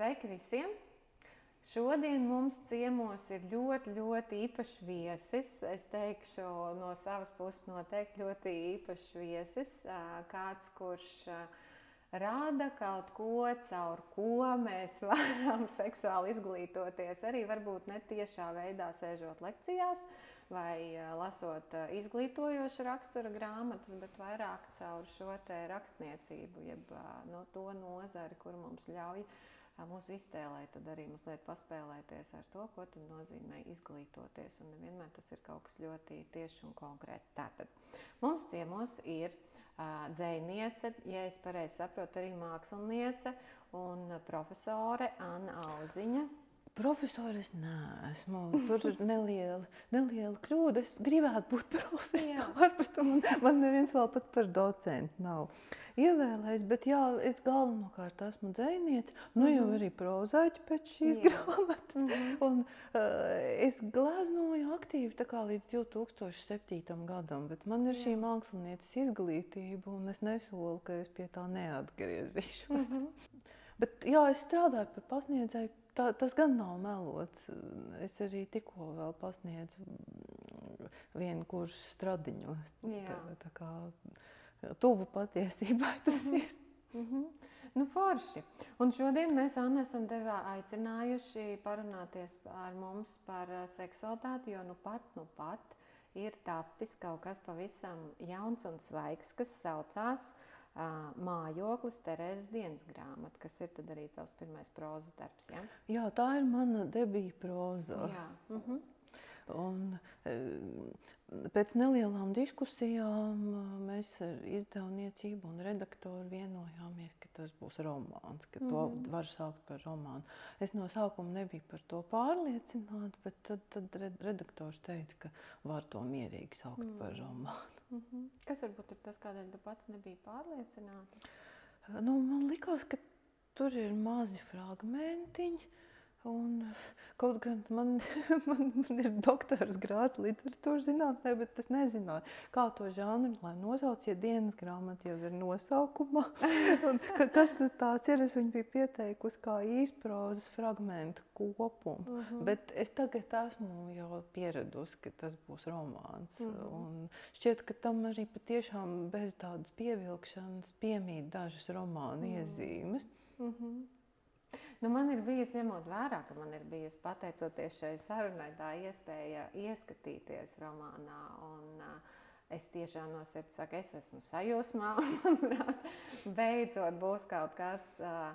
Sveiki visiem! Šodien mums ciemos ir ļoti, ļoti īpašs viesis. Es teikšu, no savas puses, noteikti ļoti īpašs viesis. Kāds, kurš rāda kaut ko, caur ko mēs varam seksuāli izglītoties. Arī varbūt ne tiešā veidā sēžot lekcijās vai lasot izglītojošu rakstura grāmatas, bet vairāk caur šo rakstniecību, jeb no to nozari, kur mums ļauj mūsu iztēlē, tad arī mazliet paspēlēties ar to, ko nozīmē izglītoties. Un nevienmēr tas ir kaut kas ļoti tieši un konkrēts. Tātad mums ciemos ir uh, dzēniece, ja es pareizi saprotu, arī māksliniece un profesore Anna Auziņa. Profesors neesmu. Tur ir neliela, neliela kļūda. Es gribētu būt profesors, bet man, man neviens vēl pat par docentu nav ievēlējis. Bet jā, es galvenokārt esmu dzēniece. Nu, mm -hmm. jau mhm. arī prozaiķi pēc šīs jā. grāmatas. Mm -hmm. Un, uh, es gleznoju aktīvi līdz 2007. gadam, bet man ir jā. šī mākslinieces izglītība, un es nesolu, ka es pie tā neatgriezīšos. Mm -hmm. Bet jā, es strādāju par pasniedzēju tā, tas gan nav melots. Es arī tikko vēl pasniedzu vienu kursu stradiņos. Tā, tā kā tuvu patiesībai tas -hmm. ir. Mm -hmm. Nu, forši. Un šodien mēs Anna esam tevi aicinājuši parunāties ar mums par seksualitāti, jo nu pat, nu pat ir tapis kaut kas pavisam jauns un svaigs, kas saucās uh, mājoklis, Terēzes dienas grāmata, kas ir arī tavs pirmais prozas darbs. Ja? Jā, tā ir mana debija proza. Jā. Mhm. -huh. Un, pēc nelielām diskusijām mēs ar izdevniecību un redaktoru vienojāmies, ka tas būs romāns, ka to mm. var saukt par romānu. Es no sākuma nebiju par to pārliecināta, bet tad, tad redaktors teica, ka var to mierīgi saukt mm. par romānu. Mm -hmm. Kas varbūt ir tas, kādēļ tu pati nebija pārliecināta? Nu, man likās, ka tur ir mazi fragmentiņi. Un, kaut gan man, man, man ir doktora grāts literatūras zinātnē, bet es nezināju, kā to žanru lai nosauc. Ja dienas grāmata jau ir nosaukumā, un, ka, kas tas ir, es viņu biju pieteikusi kā īsprozas fragmentu kopumu. Uh mhm. -huh. Bet es tagad esmu jau pieradusi, ka tas būs romāns. Uh mhm. -huh. Un šķiet, ka tam arī patiešām bez tādas pievilkšanas piemīt dažas romāna uh mhm. -huh. iezīmes. Uh -huh. Nu, man ir bijis, ņemot vērā, ka man ir bijusi pateicoties šai sarunai, tā iespēja ieskatīties romānā. Un, uh, es tiešām no sirds saku, es esmu sajūsmā. Beidzot būs kaut kas. Uh,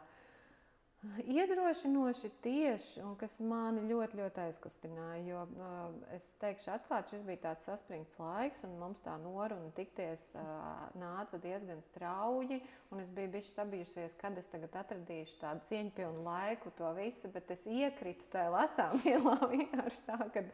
Iedrošinoši tieši, un kas mani ļoti, ļoti aizkustināja. Jo uh, es teikšu, atklāti, šis bija tāds saspringts laiks, un mums tā noruna tikties uh, nāca diezgan strauji. Es biju bijusi sabijusies, kad es tagad atradīšu tādu cieņpilnu laiku, to visu, bet es iekritu tajā lasāmvielā vienkārši tā, kad,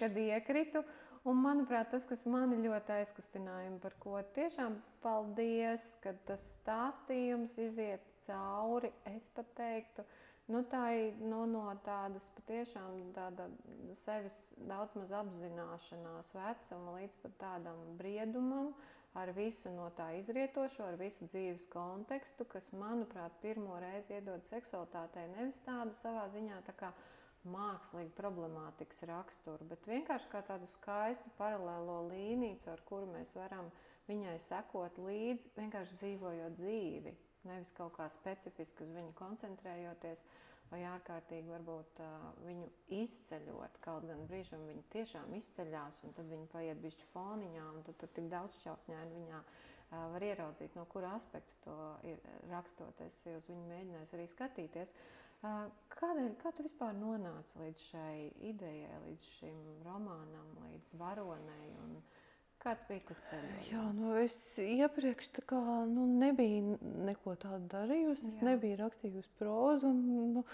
kad iekritu. Un, manuprāt, tas, kas mani ļoti aizkustināja, par ko tiešām paldies, ka tas stāstījums iziet cauri, es pat teiktu, nu, tā ir nu, no tādas patiešām tāda sevis daudz maz apzināšanās vecuma līdz pat tādam briedumam, ar visu no tā izrietošo, ar visu dzīves kontekstu, kas, manuprāt, pirmo reizi iedod seksualitātei nevis tādu savā ziņā tā kā mākslīgu problemātikas raksturu, bet vienkārši kā tādu skaistu paralēlo līniju, ar kuru mēs varam viņai sekot līdzi, vienkārši dzīvojot dzīvi nevis kaut kā specifiski uz viņu koncentrējoties, vai ārkārtīgi varbūt uh, viņu izceļot. Kaut gan brīžam viņi tiešām izceļas, un tad viņi paiet bišķi foniņā, un tad tur tik daudz šķautņaini viņā uh, var ieraudzīt, no kura aspekta to ir rakstot. Es uz viņu mēģināju arī skatīties. Uh, kādēļ, kā tu vispār nonāci līdz šai idejai, līdz šim romānam, līdz varonei? Un, Kāds bija tas ceļš? Jā, nu es iepriekš kā, nu, nebiju neko tādu darījusi. Es Jā. nebiju rakstījusi prózu. Un, nu,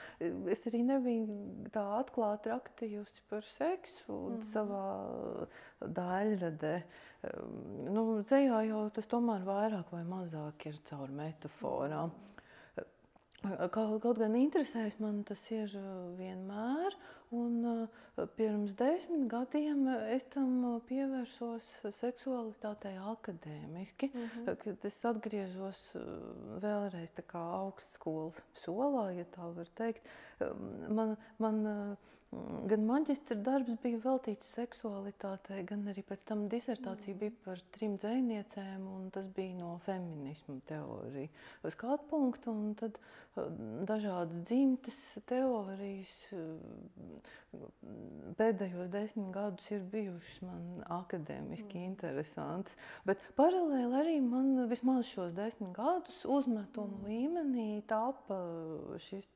es arī nebiju tā atklāti rakstījusi par seksu mm. savā daļradē. Nu, Zejā jau tas tomēr vairāk vai mazāk ir caur metaforām. Mm. Kaut, kaut gan interesēs man tas ir vienmēr, Un, pirms desmit gadiem es tam pievērsos seksualitātei akadēmiski, mm -hmm. kad es atgriezos vēlreiz augstskolas solā, ja tā var teikt. Man, man gan maģistra darbs bija veltīts seksualitātei, gan arī pēc tam disertācija bija par trim dzēniecēm, un tas bija no feminismu teoriju skatu punktu, un tad dažādas dzimtes teorijas pēdējos desmit gadus ir bijušas man akadēmiski mm. interesantas, bet paralēli arī man vismaz šos desmit gadus uzmetumu mm. līmenī tapa šis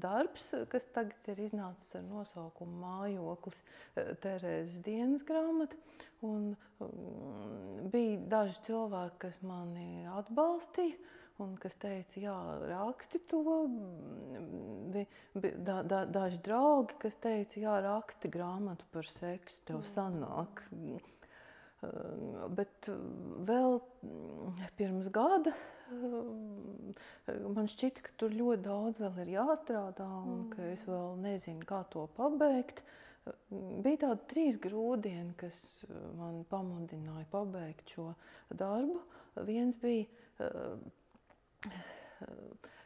darbs, kas tagad ir iznācis ar nosaukumu Mājoklis eh, Terēzes dienas grāmata. Un, um, bija daži cilvēki, kas mani atbalstīja un kas teica, jā, raksti to. Bija da, da, daži draugi, kas teica, jā, raksti grāmatu par seksu, tev sanāk. Mm. Bet vēl pirms gada man šķita, ka tur ļoti daudz vēl ir jāstrādā un ka es vēl nezinu, kā to pabeigt. Bija tādi trīs grūdieni, kas man pamudināja pabeigt šo darbu. Viens bija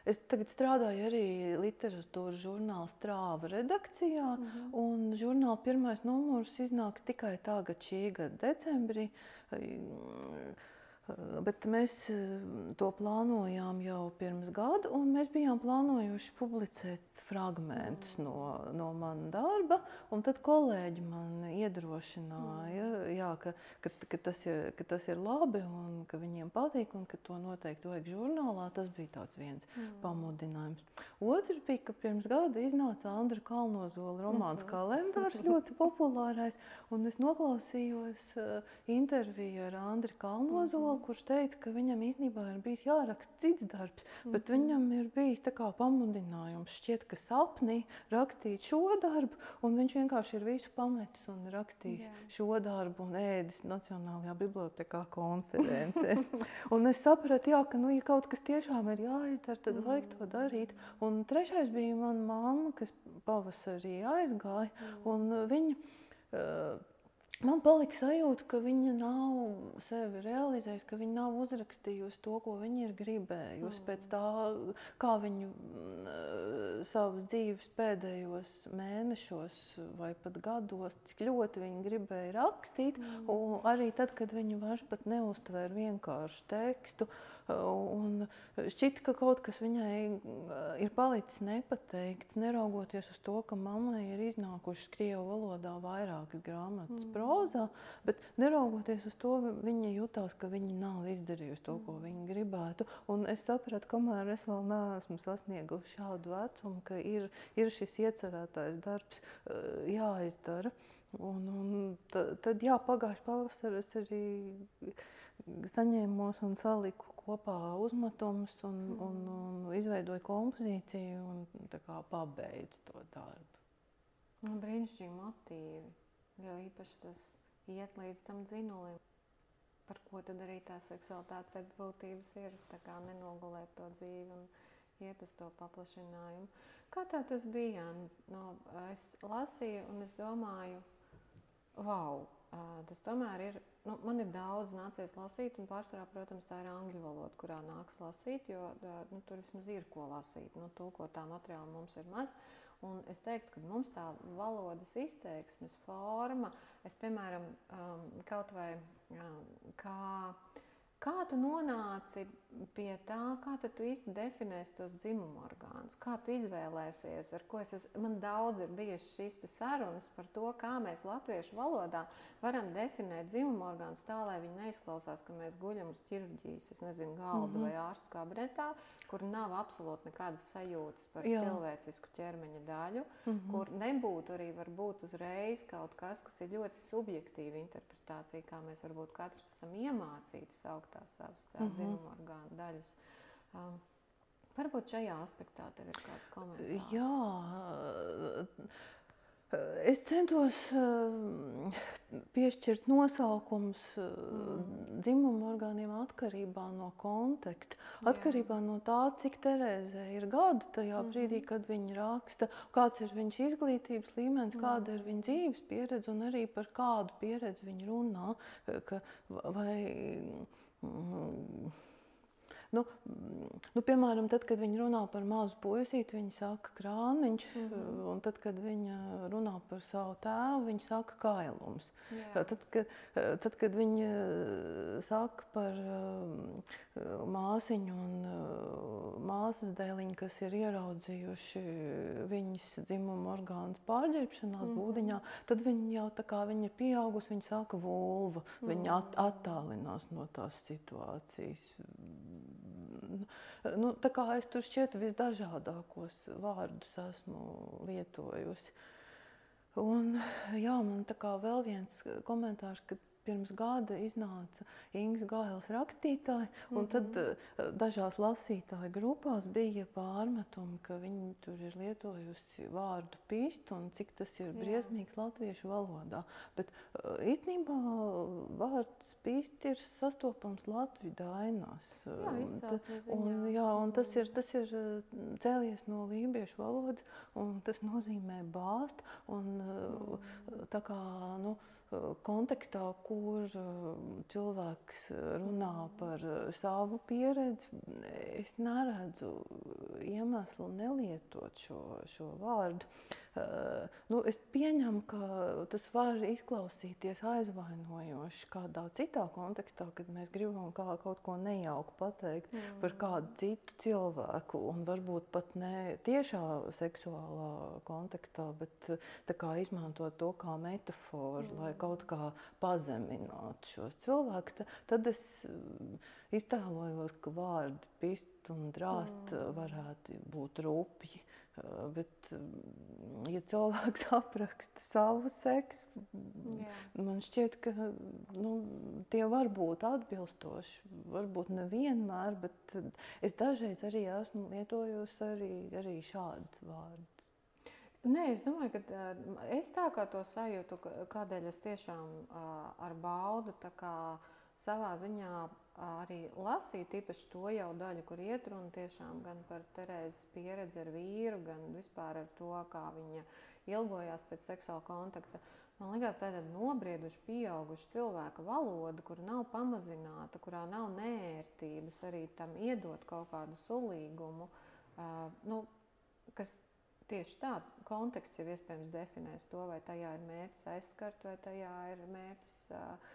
Es tagad strādāju arī literatūras žurnāla strāva redakcijā, mm -hmm. un žurnāla pirmais numurs iznāks tikai tagad, šī gada decembrī. Bet mēs to plānojām jau pirms gada, un mēs bijām plānojuši publicēt fragmentus no, no mana darba. Tad kolēģi man iedrošināja, jā, ka, ka, ka, tas ir, ka tas ir labi un ka viņiem patīk un ka to noteikti vajag žurnālā. Tas bija viens mm. pamudinājums. Otrs bija, ka pirms gada iznāca Andra Kalnozola romāns mm -hmm. kalendārs, ļoti populārais. Es noklausījos uh, interviju ar Andru Kalnozolu, mm -hmm. kurš teica, ka viņam īstenībā ir bijis jāraksta cits darbs, mm -hmm. bet viņam ir bijis pamudinājums šķiet, ka sapnī rakstīt šo darbu, un viņš vienkārši ir visu pametis un rakstījis Jā. šo darbu un ēdis Nacionālajā bibliotekā konferencē. un es sapratu, jā, ka, nu, ja kaut kas tiešām ir jāizdara, tad mm -hmm. vajag to darīt. Un trešais bija mana mamma, kas pavasarī aizgāja. Mm. Viņa, uh, Man palika sajūta, ka viņa nav sevi realizējusi, ka viņa nav uzrakstījusi to, ko viņa ir gribējusi. Mm. Pēc tā, kā viņa uh, savas dzīves pēdējos mēnešos vai pat gados, cik ļoti viņa gribēja rakstīt, mm. arī tad, kad viņa vairs neuztvēra vienkāršu tekstu. Uh, Un šķiet, ka kaut kas viņai eh, ir palicis nepateikts, neraugoties uz to, ka mammai ir iznākušas krievu valodā vairākas grāmatas mm. prozā, bet neraugoties uz to, viņa jutās, ka viņa nav izdarījusi to, ko mm. viņa gribētu. Un es sapratu, kamēr es vēl neesmu sasniegusi šādu vecumu, ka ir, ir šis iecerētais darbs eh, jāizdara. Un, un tad, tad jā, pagājušā pavasarī es arī saņēmos un saliku kopā uzmetumus un, mm. un, un izveidoju kompozīciju un pabeidzu to darbu. Nu, brīnišķīgi motīvi, jo īpaši tas iet līdz tam dzinulim. Par ko tad arī tā seksualitāte pēc būtības ir? Tā kā nenogulēt to dzīvi un iet uz to paplašinājumu. Kā tā tas bija? No, es lasīju un es domāju, wow, tas tomēr ir Nu, man ir daudz nācies lasīt, un pārsvarā, protams, tā ir angļu valoda, kurā nāks lasīt, jo nu, tur vismaz ir ko lasīt. Nu, Tulkotā materiāla mums ir maz. Un es teiktu, ka mums tā valodas izteiksmes forma, es, piemēram, um, kaut vai um, kā Kā tu nonāci pie tā, kā tu īsti definēsi tos dzimumu orgānus? Kā tu izvēlēsies, ar ko es esmu? Man daudz ir bijušas šīs sarunas par to, kā mēs latviešu valodā varam definēt dzimumu orgānus tā, lai viņi neizklausās, ka mēs guļam uz ķirurģijas, es nezinu, galda mm -hmm. vai ārstu kabinetā, kur nav absolūti nekādas sajūtas par Jā. cilvēcisku ķermeņa daļu, mm -hmm. kur nebūtu arī varbūt uzreiz kaut kas, kas ir ļoti subjektīva interpretācija, kā mēs varbūt katrs esam iemācīti saukt tās savas mm -hmm. dzimumu orgānu daļas. Um, varbūt šajā aspektā tev ir kāds komentārs. Jā, Es centos piešķirt nosaukumus mm. dzimumu orgāniem atkarībā no konteksta, atkarībā Jā. no tā, cik Terēzē ir gadi tajā mm. brīdī, kad viņa raksta, kāds ir viņas izglītības līmenis, mm. kāda ir viņa dzīves pieredze un arī par kādu pieredzi viņa runā. Ka, vai, mm, Nu, nu, piemēram, tad, kad viņi runā par mazu puisīti, viņi saka krāniņš, mm -hmm. un tad, kad viņi runā par savu tēvu, viņi saka kailums. Jā. Tad, kad, tad, kad viņi saka par māsiņu un māsas dēliņu, kas ir ieraudzījuši viņas dzimumu orgānu pārģērbšanās mm -hmm. būdiņā, tad viņi jau tā kā viņi ir pieaugusi, viņi saka vulva, mm -hmm. viņi at, attālinās no tās situācijas nu, es tur šķiet visdažādākos vārdus esmu lietojusi. Un, jā, man tā kā vēl viens komentārs, ka pirms gada iznāca Ingas Gāles rakstītāji, un mm -hmm. tad uh, dažās lasītāju grupās bija pārmetumi, ka viņi tur ir lietojusi vārdu pīstu un cik tas ir briesmīgs latviešu valodā. Bet uh, īstenībā vārds pīst ir sastopams Latviju dainās. Jā, izcelsmes un, jā, un tas ir, tas ir cēlies no lībiešu valodas, un tas nozīmē bāzt, un mm. tā kā, nu, kontekstā, kur cilvēks runā par savu pieredzi, es neredzu iemeslu nelietot šo, šo vārdu. Uh, nu, es pieņemu, ka tas var izklausīties aizvainojoši kādā citā kontekstā, kad mēs gribam kā, kaut ko nejauku pateikt mm. par kādu citu cilvēku, un varbūt pat ne tiešā seksuālā kontekstā, bet izmantot to kā metaforu, mm. lai kaut kā pazeminātu šos cilvēkus. Tad es iztēlojos, ka vārdi pist un drāst mm. varētu būt rupji. Bet, ja cilvēks apraksta savu seksu, Jā. man šķiet, ka nu, tie var būt atbilstoši. Varbūt nevienmēr, bet es dažreiz arī esmu lietojusi arī, arī šādus vārdus. Nē, es domāju, ka es tā kā to sajūtu, kādēļ es tiešām ar baudu savā ziņā arī lasīt, īpaši to jau daļu, kur iet runa tiešām gan par Terēzes pieredzi ar vīru, gan vispār ar to, kā viņa ilgojās pēc seksuāla kontakta. Man liekas, tā ir nobrieduši, pieauguši cilvēka valoda, kur nav pamazināta, kurā nav nērtības, arī tam iedot kaut kādu sulīgumu. Uh, nu, kas tieši tā, konteksts jau iespējams definēs to, vai tajā ir mērķis aizskart, vai tajā ir mērķis uh,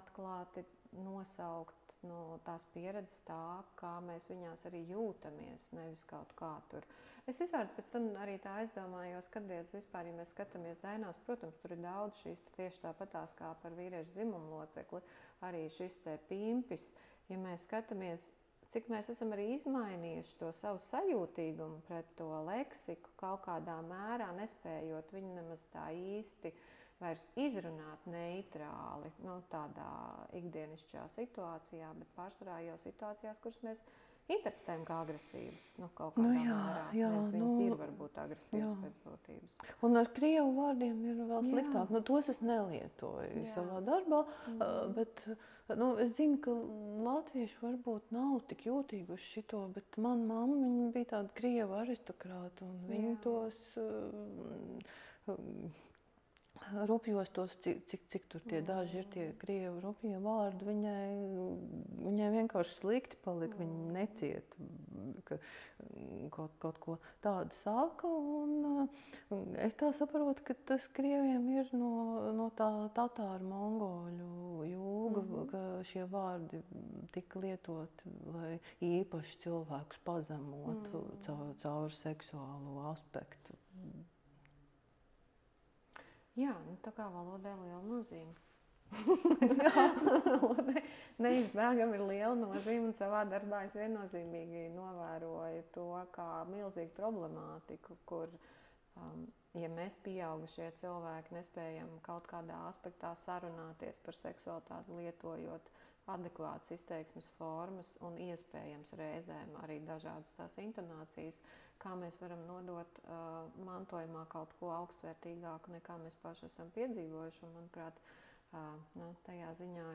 atklāti nosaukt no tās pieredzes, tā kā mēs viņās arī jūtamies, nevis kaut kā tur. Es izvērtu pēc tam arī tā aizdomājos, kādreiz vispār, ja mēs skatāmies dainās, protams, tur ir daudz šīs tieši tāpatās kā par vīriešu dzimumu locekli, arī šis te pimpis. Ja mēs skatāmies, cik mēs esam arī izmainījuši to savu sajūtīgumu pret to leksiku, kaut kādā mērā nespējot viņu nemaz tā īsti uh, vairs izrunāt neitrāli, nu, tādā ikdienišķā situācijā, bet pārsvarā jau situācijās, kuras mēs interpretējam kā agresīvas. Nu, kaut kādā nu, jā, mērā jā, Nevis viņas nu, ir varbūt agresīvas jā. pēc būtības. Un ar krievu vārdiem ir vēl sliktāk. Nu, tos es nelietoju jā. savā darbā, mm. bet nu, es zinu, ka latvieši varbūt nav tik jūtīgi uz šito, bet man mamma bija tāda krieva aristokrāta un viņa jā. tos. Um, rupjos tos, cik, cik, cik tur tie daži ir tie krievu rupjie vārdi, viņai, viņai vienkārši slikti palika, viņa neciet, ka kaut, kaut ko tādu sāka, un es tā saprotu, ka tas krieviem ir no, no tā tatāru mongoļu jūga, mm ka šie vārdi tika lietoti, lai īpaši cilvēkus pazemotu mm caur, caur seksuālo aspektu. Jā, nu, tā kā valodai liela nozīme. Neizbēgami ir liela nozīme, un savā darbā es viennozīmīgi novēroju to kā milzīgu problemātiku, kur, um, ja mēs pieaugušie cilvēki nespējam kaut kādā aspektā sarunāties par seksualitāti, lietojot adekvātas izteiksmes formas un iespējams reizēm arī dažādas tās intonācijas, kā mēs varam nodot uh, mantojumā kaut ko augstvērtīgāku, nekā mēs paši esam piedzīvojuši. Un, manuprāt, uh, nu, tajā ziņā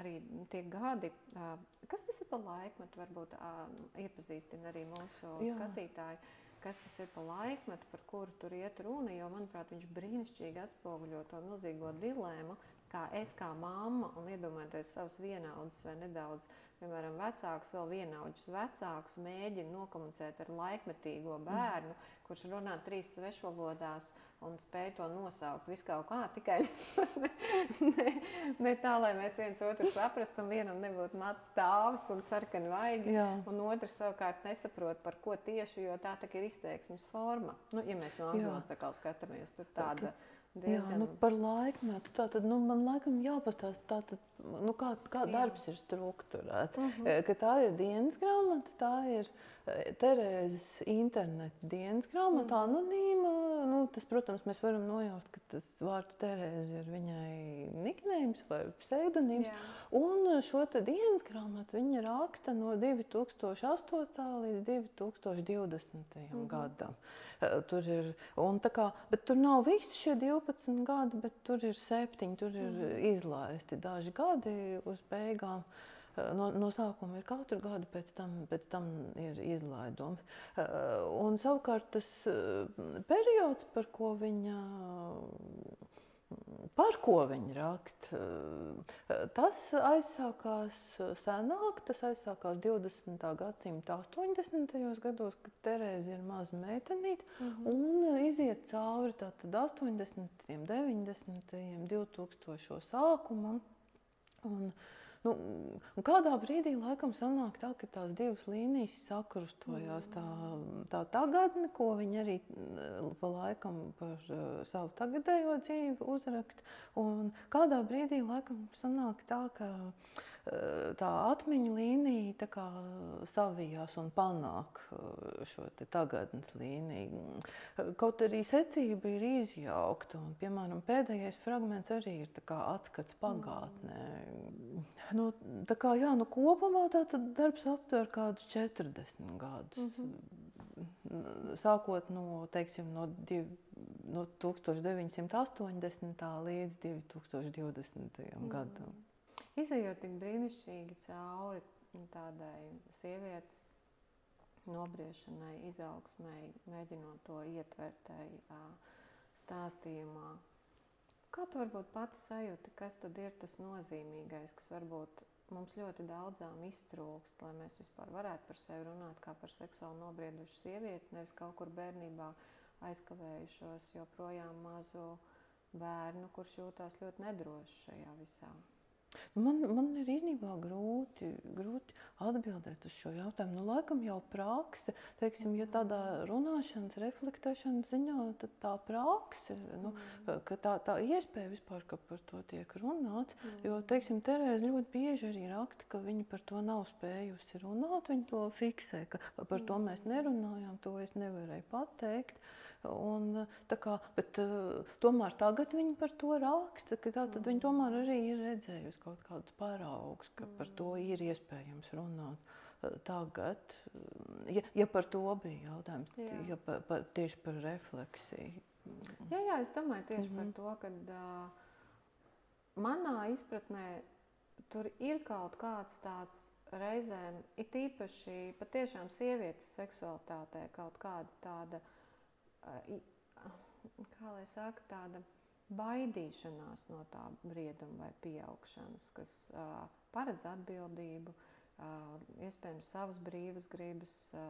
arī tiek gadi. Uh, kas tas ir par laikmetu? Varbūt uh, iepazīstina arī mūsu Jā. skatītāji. Kas tas ir par laikmetu, par kuru tur iet runa? Jo, manuprāt, viņš brīnišķīgi atspoguļo to milzīgo dilēmu, kā es kā mamma un iedomājieties savus vienaudzus vai nedaudz, piemēram, vecākus, vēl vienaudžus vecākus, mēģina nokomunicēt ar laikmetīgo bērnu, mm. kurš runā trīs svešvalodās un spēj to nosaukt visu kaut kā, tikai ne, ne tā, lai mēs viens otru saprastu, un vienam nebūtu mats stāvs un sarkani vaigi, Jā. un otrs savukārt nesaprot, par ko tieši, jo tā tā ir izteiksmes forma. Nu, ja mēs no angļu atkal skatāmies, tur tāda. Tā, Diezgan. Jā, nu, par laikmetu. Tātad, nu, man laikam jāpastāsta, tātad, nu, kā, kā darbs Jā. ir strukturēts. Uh mhm. -huh. Ka tā ir dienas grāmata, tā ir Terēzes interneta dienas grāmatā mm. anonīma. Nu, tas, protams, mēs varam nojaust, ka tas vārds Terēze ir viņai niknējums vai pseidonīms. Jā. Un šo dienas grāmatu viņa raksta no 2008. līdz 2020. Mm. gadam. Tur ir, kā, tur nav visi šie 12 gadi, bet tur ir septiņi, tur ir mm. izlaisti daži gadi uz beigām. Uh, no, no sākuma ir katru gadu, pēc tam, pēc tam ir izlaidumi. Un savukārt tas periods, par ko viņa. Par ko viņi raksta? Tas aizsākās senāk, tas aizsākās 20. gadsimta 80. gados, kad Terēza ir maza meitenīte mm -hmm. un iziet cauri 80., 90., 2000. sākumam. Un, Nu, kādā brīdī laikam sanāk tā, ka tās divas līnijas sakrustojās. Tā, tā tagadne, ko viņi arī pa laikam par uh, savu tagadējo dzīvi uzraksta, un kādā brīdī laikam sanāk tā, ka tā atmiņu līnija tā savijās un panāk šo tagadnes līniju. Kaut arī secība ir izjaukta, un, piemēram, pēdējais fragments arī ir atskats pagātnē. Mm. Nu, tā kā, jā, nu, kopumā tā darbs aptver kādus 40 gadus. Mm -hmm. Sākot no, teiksim, no, div, no 1980. līdz 2020. Mm. gadam. Izejot tik brīnišķīgi cauri tādai sievietes nobriešanai, izaugsmai, mēģinot to ietvert tajā stāstījumā. Kā tu varbūt pati sajūti, kas tad ir tas nozīmīgais, kas varbūt mums ļoti daudzām iztrūkst, lai mēs vispār varētu par sevi runāt kā par seksuāli nobriedušu sievieti, nevis kaut kur bērnībā aizkavējušos joprojām mazu bērnu, kurš jūtās ļoti nedroši šajā visā. Man, man ir īstenībā grūti, grūti atbildēt uz šo jautājumu. Nu, laikam jau prakse, teiksim, ja tādā runāšanas, reflektēšanas ziņā, tad tā prakse, nu, mm. ka tā, tā iespēja vispār, ka par to tiek runāts, mm. jo, teiksim, Terēze ļoti bieži arī raksta, ka viņa par to nav spējusi runāt, viņa to fiksē, ka par to mēs mm. nerunājām, to es nevarēju pateikt. Un, kā, bet, uh, tomēr tagad viņi par to raksta, ka tā, mm. viņi tomēr arī ir redzējusi kaut kādus paraugus, ka mm. par to mm. ir iespējams runāt. Uh, tagad, ja, ja par to bija jautājums, jā. ja par, par, tieši par refleksiju. Jā, jā, es domāju tieši mm -hmm. par to, ka uh, manā izpratnē tur ir kaut kāds tāds reizēm, it īpaši patiešām sievietes seksualitātē, kaut kāda tāda uh, kā lai saka, tāda baidīšanās no tā brieduma vai pieaugšanas, kas uh, paredz atbildību, uh, iespējams savas brīvas gribas uh,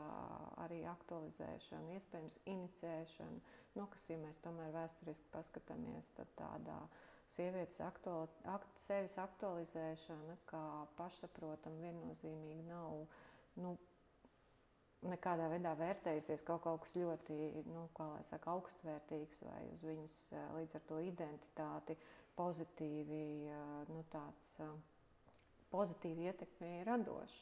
arī aktualizēšanu, iespējams inicēšanu, nu, kas, ja mēs tomēr vēsturiski paskatāmies, tad tādā sievietes aktuali, akt, sevis aktualizēšana, kā pašsaprotam, viennozīmīgi nav nu, nekādā veidā vērtējusies kaut, kaut kas ļoti nu, saka, augstvērtīgs vai uz viņas līdz ar to identitāti pozitīvi, nu, tāds, pozitīvi ietekmē radošs.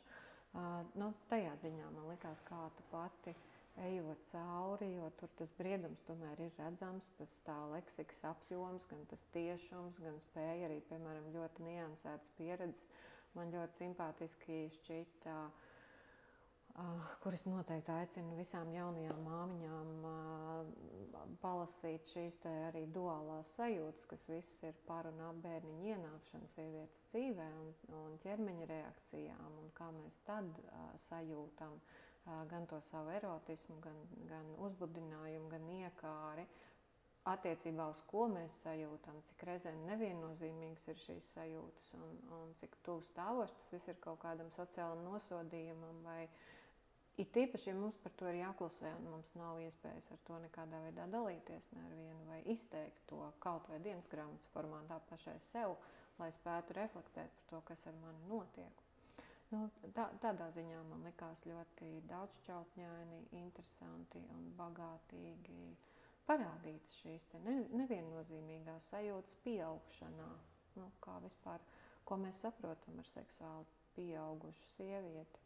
Nu, tajā ziņā man likās, kā tu pati ejot cauri, jo tur tas briedums tomēr ir redzams, tas tā leksikas apjoms, gan tas tiešums, gan spēja arī, piemēram, ļoti niansētas pieredzes. Man ļoti simpātiski šķita uh, kuras noteikti aicinu visām jaunajām māmiņām palasīt šīs arī duālās sajūtas, kas viss ir par un ap bērniņu ienākšanu sievietes dzīvē un, un ķermeņa reakcijām, un kā mēs tad sajūtam gan to savu erotismu, gan, gan uzbudinājumu, gan iekāri. Attiecībā uz ko mēs sajūtam, cik reizēm neviennozīmīgas ir šīs sajūtas, un, un cik tuvu stāvošs tas viss ir kaut kādam sociālam nosodījumam vai uh, It īpaši, ja mums par to ir jāklusē, un mums nav iespējas ar to nekādā veidā dalīties ne ar vienu, vai izteikt to kaut vai dienas grāmatas formātā pašai sev, lai spētu reflektēt par to, kas ar mani notiek. Nu, tā, tādā ziņā man likās ļoti daudzšķautņaini, interesanti un bagātīgi parādītas šīs ne, neviennozīmīgās sajūtas pieaugšanā. Nu, kā vispār, ko mēs saprotam ar seksuāli pieaugušu sievieti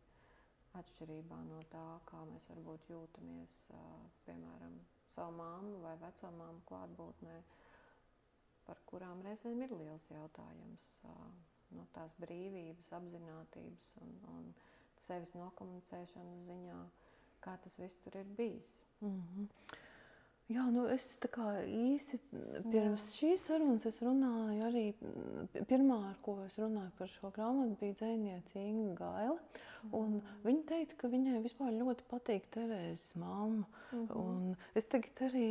atšķirībā no tā, kā mēs varbūt jūtamies, piemēram, savu māmu vai veco māmu klātbūtnē, par kurām reizēm ir liels jautājums. No tās brīvības, apziņotības un, un sevis nokomunicēšanas ziņā, kā tas viss tur ir bijis. Mm -hmm. Jā, nu es īsi pirms Jā. šīs sarunas runāju arī pirmā, ar ko es runāju par šo grāmatu, bija dzēniece Inga Gaila. Mm. viņa teica, ka viņai vispār ļoti patīk Terēzes mamma. Mm -hmm. Un es tagad arī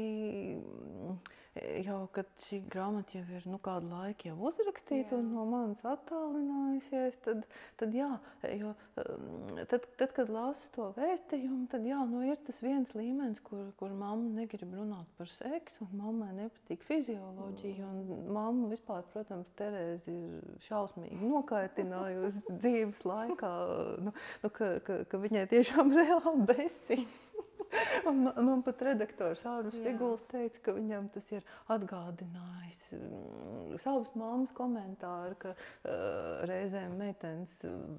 jau, šī grāmata jau ir nu, kādu laiku jau uzrakstīta jā. un no manis attālinājusies, tad, tad, jā, jo, um, tad, tad, kad lasu to vēstījumu, tad jā, nu, ir tas viens līmenis, kur, kur mamma negrib runāt par seksu, un mammai nepatīk fizioloģija. Un mamma vispār, protams, Terēzi ir šausmīgi nokaitinājusi dzīves laikā, nu, nu, ka, ka, ka viņai tiešām reāli besīja. Un man, man pat redaktors Ārvis Figuls teica, ka viņam tas ir atgādinājis mm, savas mammas komentāru, ka uh, reizēm meitenes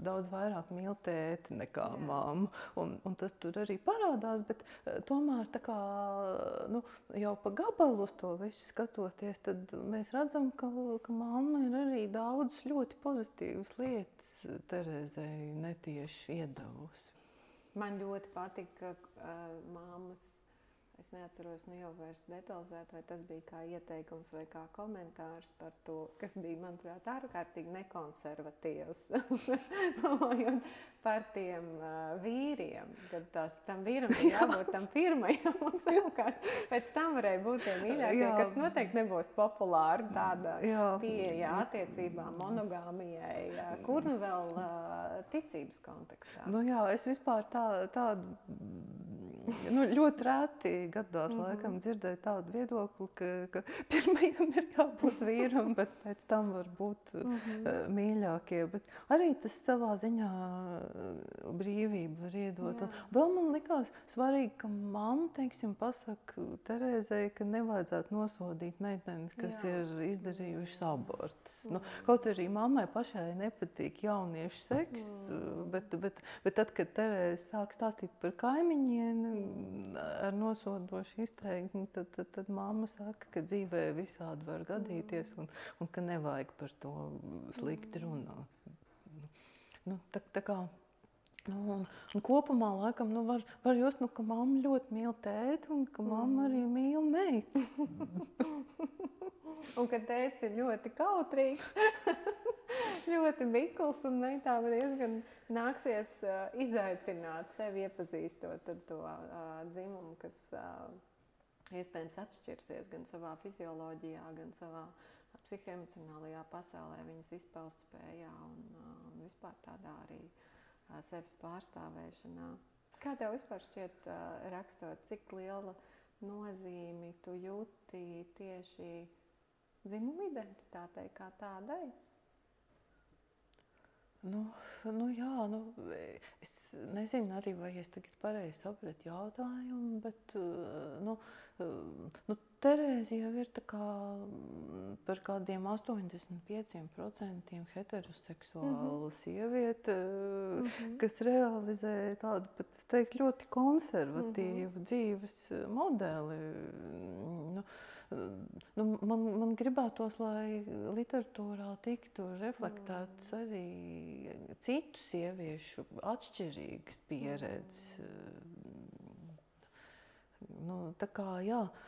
daudz vairāk mīl tēti nekā Jā. mammu. Un, un tas tur arī parādās, bet uh, tomēr tā kā nu, jau pa gabalu uz to visu skatoties, tad mēs redzam, ka, ka mamma ir arī daudz ļoti pozitīvas lietas Terezei netieši iedavusi. Man ļoti patika uh, māmas. Es neatceros, nu jau vairs detalizēt, vai tas bija kā ieteikums vai kā komentārs par to, kas bija, manuprāt, ārkārtīgi nekonservatīvs. Par tiem uh, vīriem, kad tās, tam vīram bija jābūt tam pirmajam, un savukārt pēc tam varēja būt tie mīļākie, Jā. kas noteikti nebūs populāri tādā pieejā attiecībām, monogāmijai, uh, kur nu vēl uh, ticības kontekstā. Nu jā, es vispār tā, tādu nu, ļoti reti gadās mm -hmm. laikam dzirdēju tādu viedokli, ka, ka pirmajam ir jābūt vīram, bet pēc tam var būt mm -hmm. mīļākie. Bet arī tas savā ziņā brīvību var iedot. Vēl man likās svarīgi, ka mamma, teiksim, pasaka Terēzei, ka nevajadzētu nosodīt meitenes, kas Jā. ir izdarījušas abortus. Nu, kaut arī mammai pašai nepatīk jauniešu seks, mm. bet, bet, bet tad, kad Terēze sāk stāstīt par kaimiņiem ar nosodošu izteikumu, tad, tad, tad mamma saka, ka dzīvē visādi var gadīties un, un ka nevajag par to slikti runāt. Nu, tā, tā kā, nu, un, un kopumā laikam, nu, var, var just, nu, ka mamma ļoti mīl tēti un ka mamma arī mm. mīl meitas. un ka tētis ir ļoti kautrīgs, ļoti mikls un meitām diezgan nāksies uh, izaicināt sevi iepazīstot to uh, dzimumu, kas uh, iespējams atšķirsies gan savā fizioloģijā, gan savā uh, psihoemocionālajā pasaulē, viņas izpaustspējā un, un vispār tādā arī sevis pārstāvēšanā. Kā tev vispār šķiet, rakstot, cik liela nozīmi tu jūti tieši dzimuma identitātei kā tādai? Nu, nu jā, nu, es nezinu arī, vai es tagad pareizi sapratu jautājumu, bet nu, nu, Terēze jau ir kā, mm, par kādiem 85% heteroseksuāla mm -hmm. sieviete, mm -hmm. kas realizē tādu pat, teikt, ļoti konservatīvu mm -hmm. dzīves modeli. Nu, nu, man, man gribētos, lai literatūrā tiktu reflektēts mm. arī citu sieviešu atšķirīgas pieredzes. Mm. Nu, tā kā, jā, uh,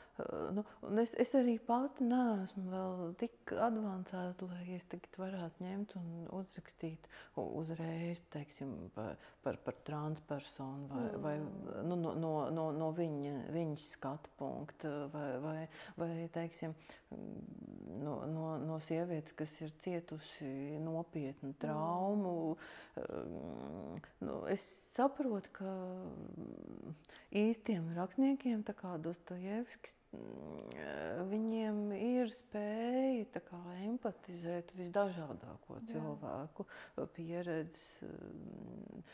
Nu, es, es arī pati neesmu vēl tik avansēta, lai es tagad varētu ņemt un uzrakstīt uzreiz teiksim, par, par, par transpersonu vai, mm. vai nu, no, no, no, no viņa, viņas skatu punkta, vai, vai, vai teiksim, no, no, no sievietes, kas ir cietusi nopietnu traumu. Mm. Nu, es saprotu, ka īstiem rakstniekiem, tā kā Dostojevskis, Mm, viņiem ir spēja kā, empatizēt visdažādāko Jā. cilvēku pieredzi. Mm,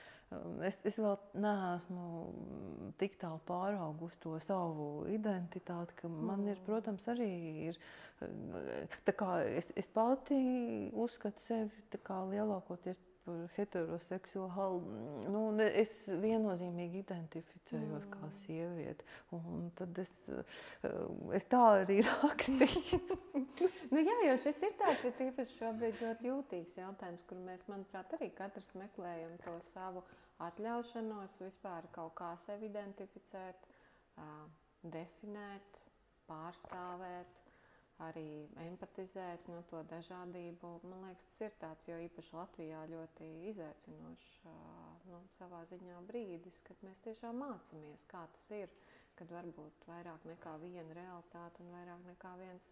es, es vēl neesmu tik tālu pāraugusi to savu identitāti, ka man ir, mm. protams, arī ir. Es, es pati uzskatu sevi lielākoties par heteroseksuālu. Nu, es viennozīmīgi identificējos mm. kā sieviete. Tad es, es tā arī rakstīju. nu, jā, jo šis ir tāds ir tīpaši šobrīd ļoti jūtīgs jautājums, kur mēs, manuprāt, arī katrs meklējam to savu atļaušanos vispār kaut kā sevi identificēt, definēt, pārstāvēt arī empatizēt no to dažādību. Man liekas, tas ir tāds, jo īpaši Latvijā ļoti izaicinošs nu, savā ziņā brīdis, kad mēs tiešām mācāmies, kā tas ir, kad var būt vairāk nekā viena realitāte un vairāk nekā viens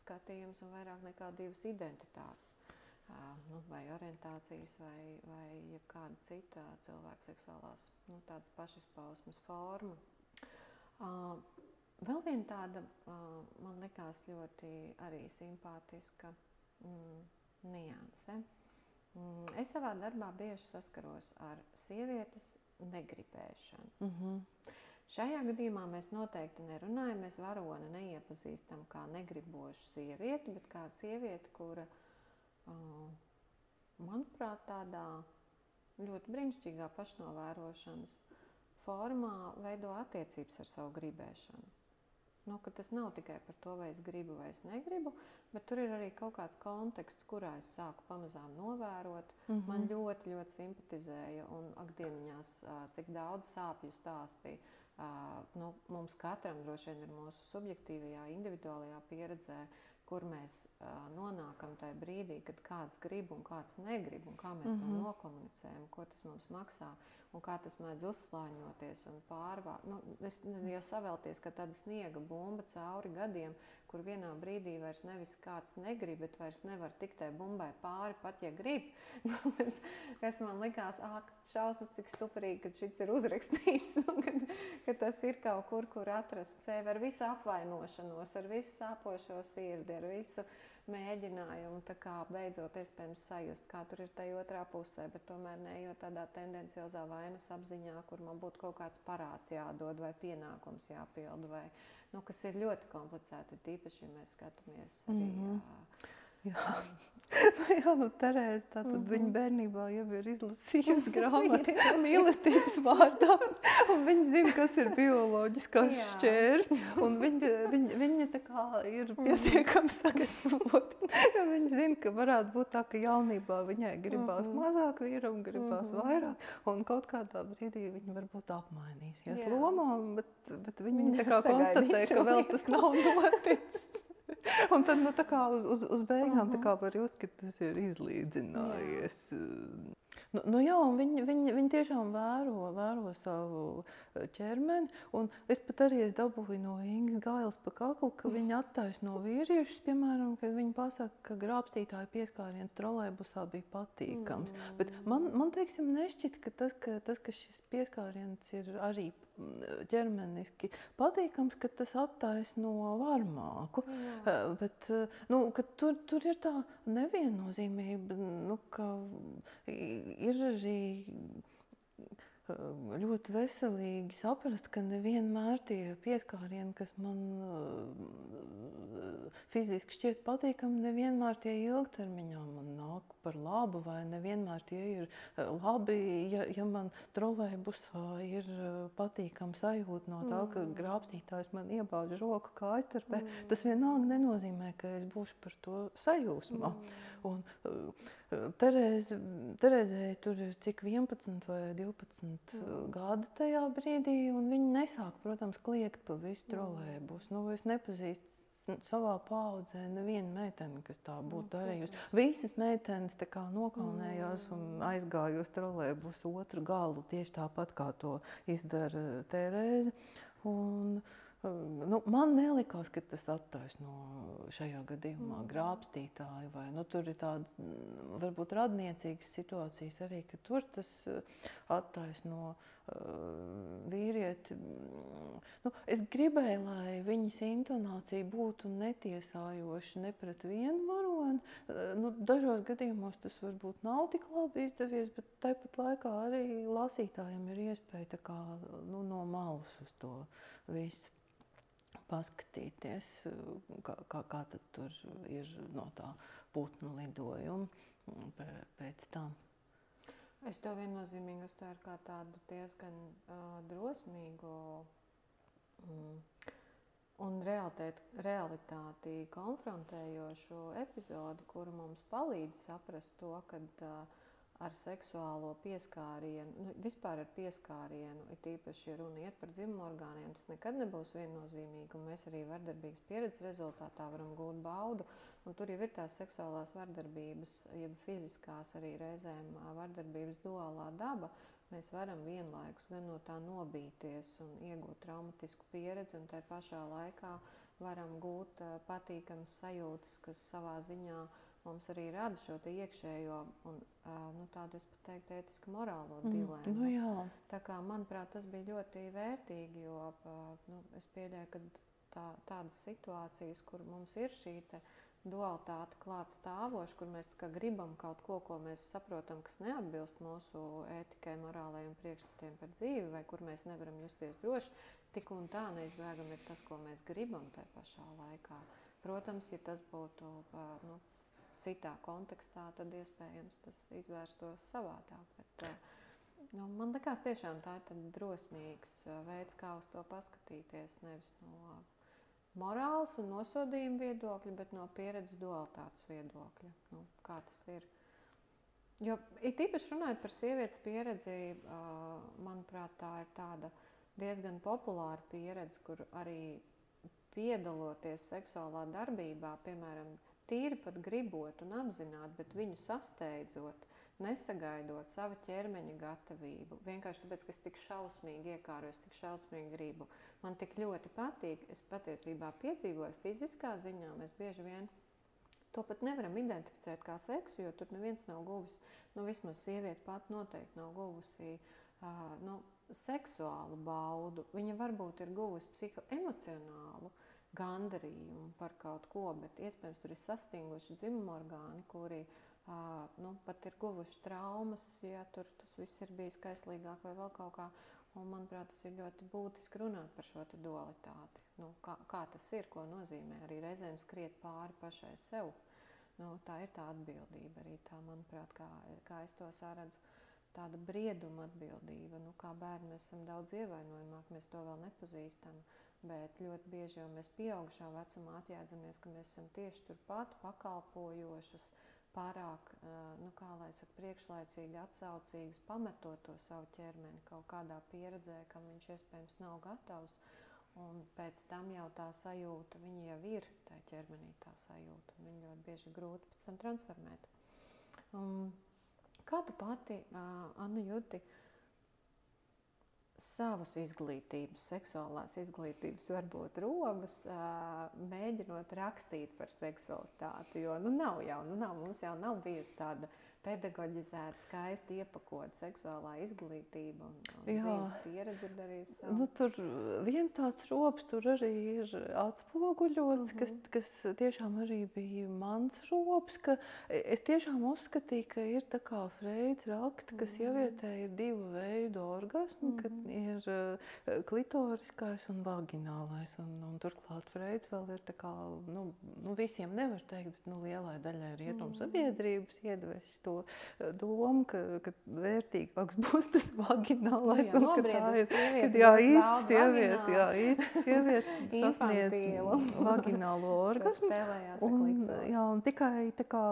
skatījums un vairāk nekā divas identitātes. Nu, vai orientācijas, vai, vai jebkāda cita cilvēka seksuālās nu, pašizpausmes forma. Vēl viena tāda, man liekas, ļoti arī simpātiska mm, nianse. Mm, es savā darbā bieži saskaros ar sievietes negribēšanu. Mm -hmm. Šajā gadījumā mēs noteikti nerunājam, mēs varoni neiepazīstam kā negribošu sievieti, bet kā sievieti, kura, manuprāt, tādā ļoti brīnišķīgā pašnovērošanas formā veido attiecības ar savu gribēšanu. Nu, tas nav tikai par to, vai es gribu vai es negribu, bet tur ir arī kaut kāds konteksts, kurā es sāku pamazām novērot. Mm -hmm. Man ļoti, ļoti simpatizēja un akdieniņās, cik daudz sāpju stāstīja. Nu, mums katram droši vien ir mūsu subjektīvajā, individuālajā pieredzē, kur mēs nonākam tajā brīdī, kad kāds grib un kāds negrib, un kā mēs mm -hmm. to mhm. nokomunicējam, ko tas mums maksā un kā tas mēdz uzslāņoties un pārvākt. Nu, es nezinu, jau savēlties, ka tāda sniega bumba cauri gadiem, kur vienā brīdī vairs nevis kāds negrib, bet vairs nevar tikt tai bumbai pāri, pat ja grib. Nu, kas, kas man likās, ah, šausmas, cik superīgi, ka šis ir uzrakstīts, un kad, ka tas ir kaut kur, kur atrast sevi ar visu apvainošanos, ar visu sāpošo sirdi, ar visu mēģinājumu beidzot iespējams sajust, kā tur ir tajā otrā pusē, bet tomēr ne jau tādā tendenciozā vainas apziņā, kur man būtu kaut kāds parāds jādod vai pienākums jāpilda, vai, nu, kas ir ļoti komplicēti, tīpaši, ja mēs skatāmies arī. Mm -hmm. Jā. Jā. Nu, Terēze, tātad mm -hmm. viņa bērnībā jau ir izlasījusi grāmatu mīlestības vārdā, viņa zina, kas ir bioloģiskās šķērs, un viņa, viņa, viņa tā ir mhm. pietiekami sagatavota. viņa zina, ka varētu būt tā, ka jaunībā viņai gribās mm -hmm. mazāk vīra un gribās mm -hmm. vairāk, un kaut kādā brīdī viņa varbūt apmainīsies lomā, bet, bet viņa, viņa tā konstatē, ka vēl tas nav noticis. Un tad nu, uz, uz, beigām uh -huh. var just, ka tas ir izlīdzinājies. Jā. Nu, nu jā, viņi, viņi, viņi tiešām vēro, vēro savu eh, ķermeni. Es pat arī es dabūju no Ingas Gailes pa kaklu, ka viņi attaisno vīriešus, piemēram, kad viņi pasaka, ka grābstītāja pieskāriens trolēbusā bija patīkams. Mm. Bet man, man teiksim, nešķiet, ka tas, ka, tas, ka šis pieskāriens ir arī ķermeniski patīkams, ka tas attaisno varmāku. Jā. Eh, bet eh, nu, tur, tur ir tā neviennozīmība, nu, ka ir arī ļoti veselīgi saprast, ka nevienmēr tie pieskārieni, kas man fiziski šķiet patīkami, nevienmēr tie ilgtermiņā man nāk par labu, vai nevienmēr tie ir labi, ja, ja man trolēbusā ir patīkama sajūta no tā, ka mm. grābstītājs man iebāž roku kājstarpē. Mm. Tas vienalga nenozīmē, ka es būšu par to sajūsmā. Mm. Un, Terēze, Terēzei tur ir cik 11 vai 12 mm. gadi tajā brīdī, un viņi nesāk, protams, kliegt pa visu mm. trolēbus. Nu, es nepazīstu savā paudzē nevienu meiteni, kas tā būtu nu, darījusi. Visas meitenes nokaunējās un mm. aizgāja uz trolēbus otru galu, tieši tāpat kā to izdara Terēze. Un, uh, Nu, man nelikās, ka tas attaisno šajā gadījumā mm. grābstītāju. Vai, nu, tur ir tādas mm, varbūt radniecīgas situācijas arī, ka tur tas attaisno uh, vīrieti. Nu, es gribēju, lai viņas intonācija būtu netiesājoša ne pret vienu varoni. Uh, nu, dažos gadījumos tas varbūt nav tik labi izdevies, bet tāpat laikā arī lasītājiem ir iespēja kā, nu, no malas uz to visu paskatīties, kā, kā, kā tur ir no tā putnu lidojuma pēc tam. Es to viennozīmīgi uztvēru kā tādu diezgan uh, drosmīgu mm, un realitāti, realitāti konfrontējošu epizodi, kura mums palīdz saprast to, ka uh, ar seksuālo pieskārienu, nu, vispār ar pieskārienu, it īpaši, ja runa iet par dzimumu orgāniem, tas nekad nebūs viennozīmīgi, mēs arī vardarbīgas pieredzes rezultātā varam gūt baudu, tur jau ir tās seksuālās vardarbības, jeb fiziskās arī reizēm vardarbības duālā daba, mēs varam vienlaikus gan no tā nobīties un iegūt traumatisku pieredzi, un tai pašā laikā varam gūt patīkamas sajūtas, kas savā ziņā uh, mums arī rada šo iekšējo un nu, tādu, es pat teiktu, ētisku morālo mm, dilēmu. Nu jā. tā kā, manuprāt, tas bija ļoti vērtīgi, jo nu, es pieļauju, ka tā, tādas situācijas, kur mums ir šī dualitāte klāt stāvoša, kur mēs gribam kaut ko, ko mēs saprotam, kas neatbilst mūsu ētikai, morālajiem priekšstatiem par dzīvi, vai kur mēs nevaram justies droši, tik un tā neizbēgami ir tas, ko mēs gribam tajā pašā laikā. Protams, ja tas būtu nu, citā kontekstā, tad iespējams tas izvērstos savādāk. Bet, eh, nu, man liekas, tiešām tā ir drosmīgs eh, veids, kā uz to paskatīties. Nevis no morāles un nosodījuma viedokļa, bet no pieredzes dualitātes viedokļa. Nu, kā tas ir? Jo it īpaši runājot par sievietes pieredzi, eh, manuprāt, tā ir tāda diezgan populāra pieredze, kur arī piedaloties seksuālā darbībā, piemēram, tīri pat gribot un apzināti, bet viņu sasteidzot, nesagaidot savu ķermeņa gatavību. Vienkārši tāpēc, ka es tik šausmīgi iekārojos, tik šausmīgi gribu. Man tik ļoti patīk, es patiesībā piedzīvoju fiziskā ziņā. Mēs bieži vien to pat nevaram identificēt kā seksu, jo tur neviens nav guvis, nu vismaz sieviete pat noteikti nav guvusi. Uh, nu, seksuālu baudu. Viņa varbūt ir guvusi psihoemocionālu, uh, gandarījumu par kaut ko, bet iespējams tur ir sastinguši dzimumu orgāni, kuri nu, pat ir guvuši traumas, ja tur tas viss ir bijis kaislīgāk vai vēl kaut kā. Un, manuprāt, tas ir ļoti būtiski runāt par šo dualitāti. Nu, kā, kā tas ir, ko nozīmē arī reizēm skriet pāri pašai sev. Nu, tā ir tā atbildība arī tā, manuprāt, kā, kā es to sāredzu. Tāda brieduma atbildība. Nu, kā bērni mēs esam daudz ievainojamāki, mēs to vēl nepazīstam. Uh, Bet ļoti bieži jau mēs pieaugušā vecumā atjēdzamies, ka mēs esam tieši turpat pakalpojošas, pārāk, nu, saka, priekšlaicīgi atsaucīgas, pametot to savu ķermeni kaut kādā pieredzē, kam viņš iespējams nav gatavs. Un pēc tam jau tā sajūta, viņa jau ir tā ķermenī tā sajūta, viņa ļoti bieži grūti pēc tam transformēt. Um, kā tu pati, uh, Anna Juti, uh, savus izglītības, seksuālās izglītības, varbūt robus, mēģinot rakstīt par seksualitāti. Jo nu, nav jau, nu, nav, mums jau nav bijusi tāda, pedagoģizēta, skaisti iepakota seksuālā izglītība un, un dzīves pieredze darīs. Nu, tur viens tāds rops tur arī ir atspoguļots, mm -hmm. kas, mhm. kas tiešām arī bija mans rops, ka es tiešām uzskatīju, ka ir tā kā Freids raksta, kas mm -hmm. ievietē ir divu veidu orgasmu, mm -hmm. kad mhm. ir uh, klitoriskais un vaginālais, un, un turklāt Freids vēl ir tā kā, nu, nu visiem nevar teikt, bet nu lielai daļai rietumu mm -hmm. sabiedrības iedvesis to Eh, domu, ka, ka vērtīgāks būs tas vaginālais. Nu, jā, un, tā ir kad, jā, īsti sieviete, jā, īsti sieviete sasniedz vaginālo orgasmu. Un, jā, un tikai tā kā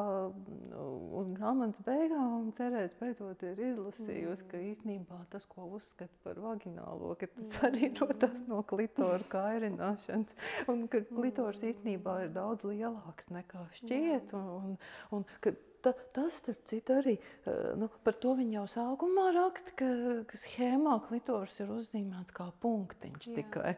uz grāmatas beigām Terēze beidzot ir izlasījusi, mm. ka īstenībā tas, ko uzskata par vaginālo, ka tas mm. arī rodas no klitora kairināšanas. Un ka klitors īstenībā ir daudz lielāks nekā šķiet. Un, un, un, ta, tas, starp citu, arī eh, nu, par to viņa jau sākumā raksta, ka, ka schēmā klitors ir uzzīmēts kā punktiņš Jā. tikai.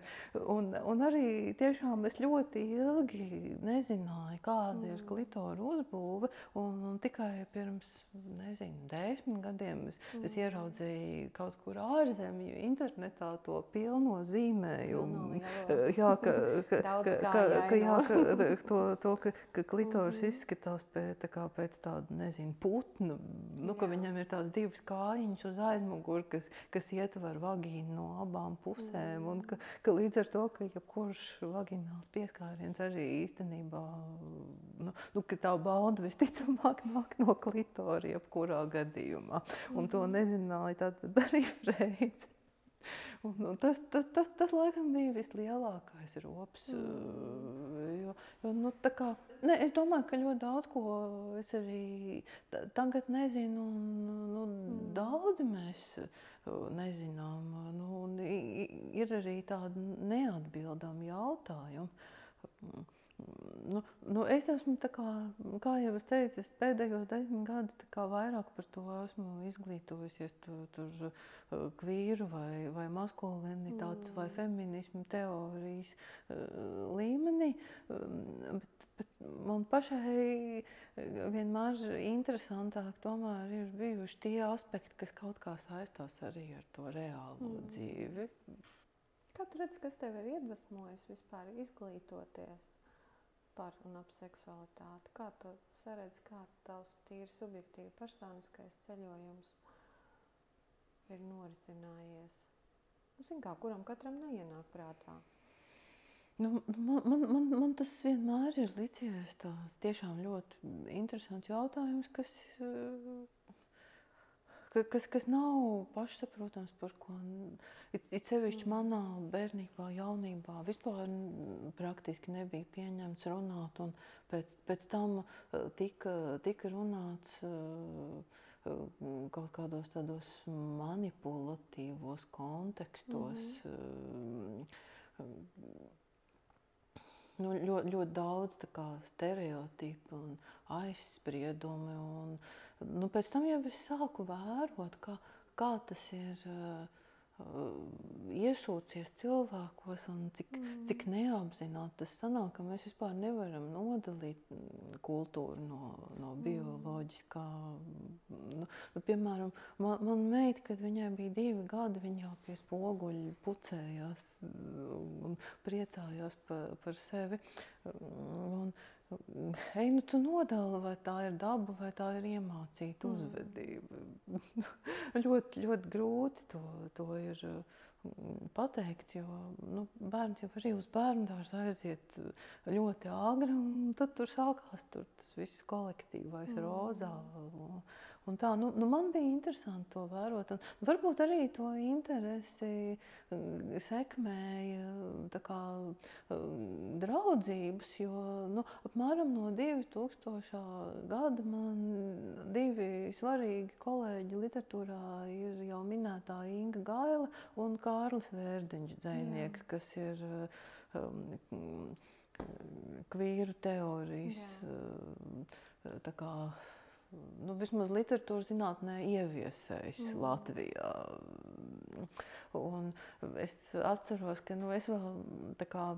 Un, un arī tiešām es ļoti ilgi nezināju, kāda mm. ir klitora uzbūve, un, un tikai pirms, nezinu, desmit gadiem es, mm. es ieraudzīju kaut kur ārzemju internetā to pilno zīmējumu. Eh, jā, ka, ka, ka, ka, ka, jā, ka, to, to, ka, ka klitors mm. izskatās pēc, tā pēc tā tādu, nezinu, putnu, nu, ka viņam ir tās divas kājiņas uz aizmuguri, kas, kas ietver vagīnu no abām pusēm. Un ka, ka līdz ar to, ka jebkurš vagināls pieskāriens arī īstenībā, nu, nu, ka tā bauda visticamāk nāk no klitora jebkurā gadījumā. Un to nezināja tad arī Freids. Un, un tas, tas, tas, tas laikam bija vislielākais rops. Mm. Jo, jo, nu, kā, ne, es domāju, ka ļoti daudz ko es arī tagad nezinu. Un, nu, mm. Daudzi mēs nezinām. Nu, ir arī tādi neatbildami jautājumi. Nu, nu es esmu, kā, kā jau es teicu, es pēdējos desmit gadus vairāk par to esmu izglītojusies. Tur, tur uh, kvīru vai, vai maskulinitātes mm. vai feminismu teorijas uh, līmenī. Um, bet, bet man pašai vienmēr interesantāk tomēr ir bijuši tie aspekti, kas kaut kā saistās arī ar to reālo mm. dzīvi. Kā tu redzi, kas tev ir iedvesmojis vispār izglītoties? Par un ap seksualitāti. Kā tu saredzi, kā tavs tīri subjektīvi personiskais ceļojums ir norisinājies? Nu, zin kā, kuram katram neienāk prātā. Nu, man, man, man, man tas vienmēr ir licies tāds tiešām ļoti interesants jautājums, kas ka, kas, kas nav pašsaprotams, par ko it, it sevišķi mm. manā bērnībā, jaunībā vispār praktiski nebija pieņemts runāt. Pēc, pēc tam eh, tika, tika runāts eh, kaut kādos tādos manipulatīvos kontekstos. Mm -hmm nu, ļoti, ļoti daudz stereotipu un aizspriedumi. Un, nu, pēc tam jau es sāku vērot, kā, kā tas ir. Uh, iesūcies cilvēkos un cik, mm. cik neapzināti tas sanāk, ka mēs vispār nevaram nodalīt kultūru no, no mm. bioloģiskā. Nu, nu, piemēram, man, man meita, kad viņai bija divi gadi, viņa jau pie spoguļa pucējās un priecājās par, par sevi. Un, Ej, nu tu nodala, vai tā ir daba, vai tā ir iemācīta mm. uzvedība. ļoti, ļoti grūti to, to ir mm, pateikt, jo nu, bērns jau arī uz bērnu dārza aiziet ļoti āgri, un tad tur sākās tur tas viss kolektīvais mm. rozā. Un, Un tā, nu, nu man bija interesanti to vērot. Un varbūt arī to interesi mm, sekmēja kā, mm, draudzības, jo nu, apmēram no 2000. gada man divi svarīgi kolēģi literatūrā ir jau minētā Inga Gaila un Kārlis Vērdiņš dzēnieks, Jā. kas ir um, kvīru teorijas. Jā. Tā kā nu, vismaz literatūras zinātnē ieviesējis mm. Latvijā. Un es atceros, ka nu, es vēl tā kā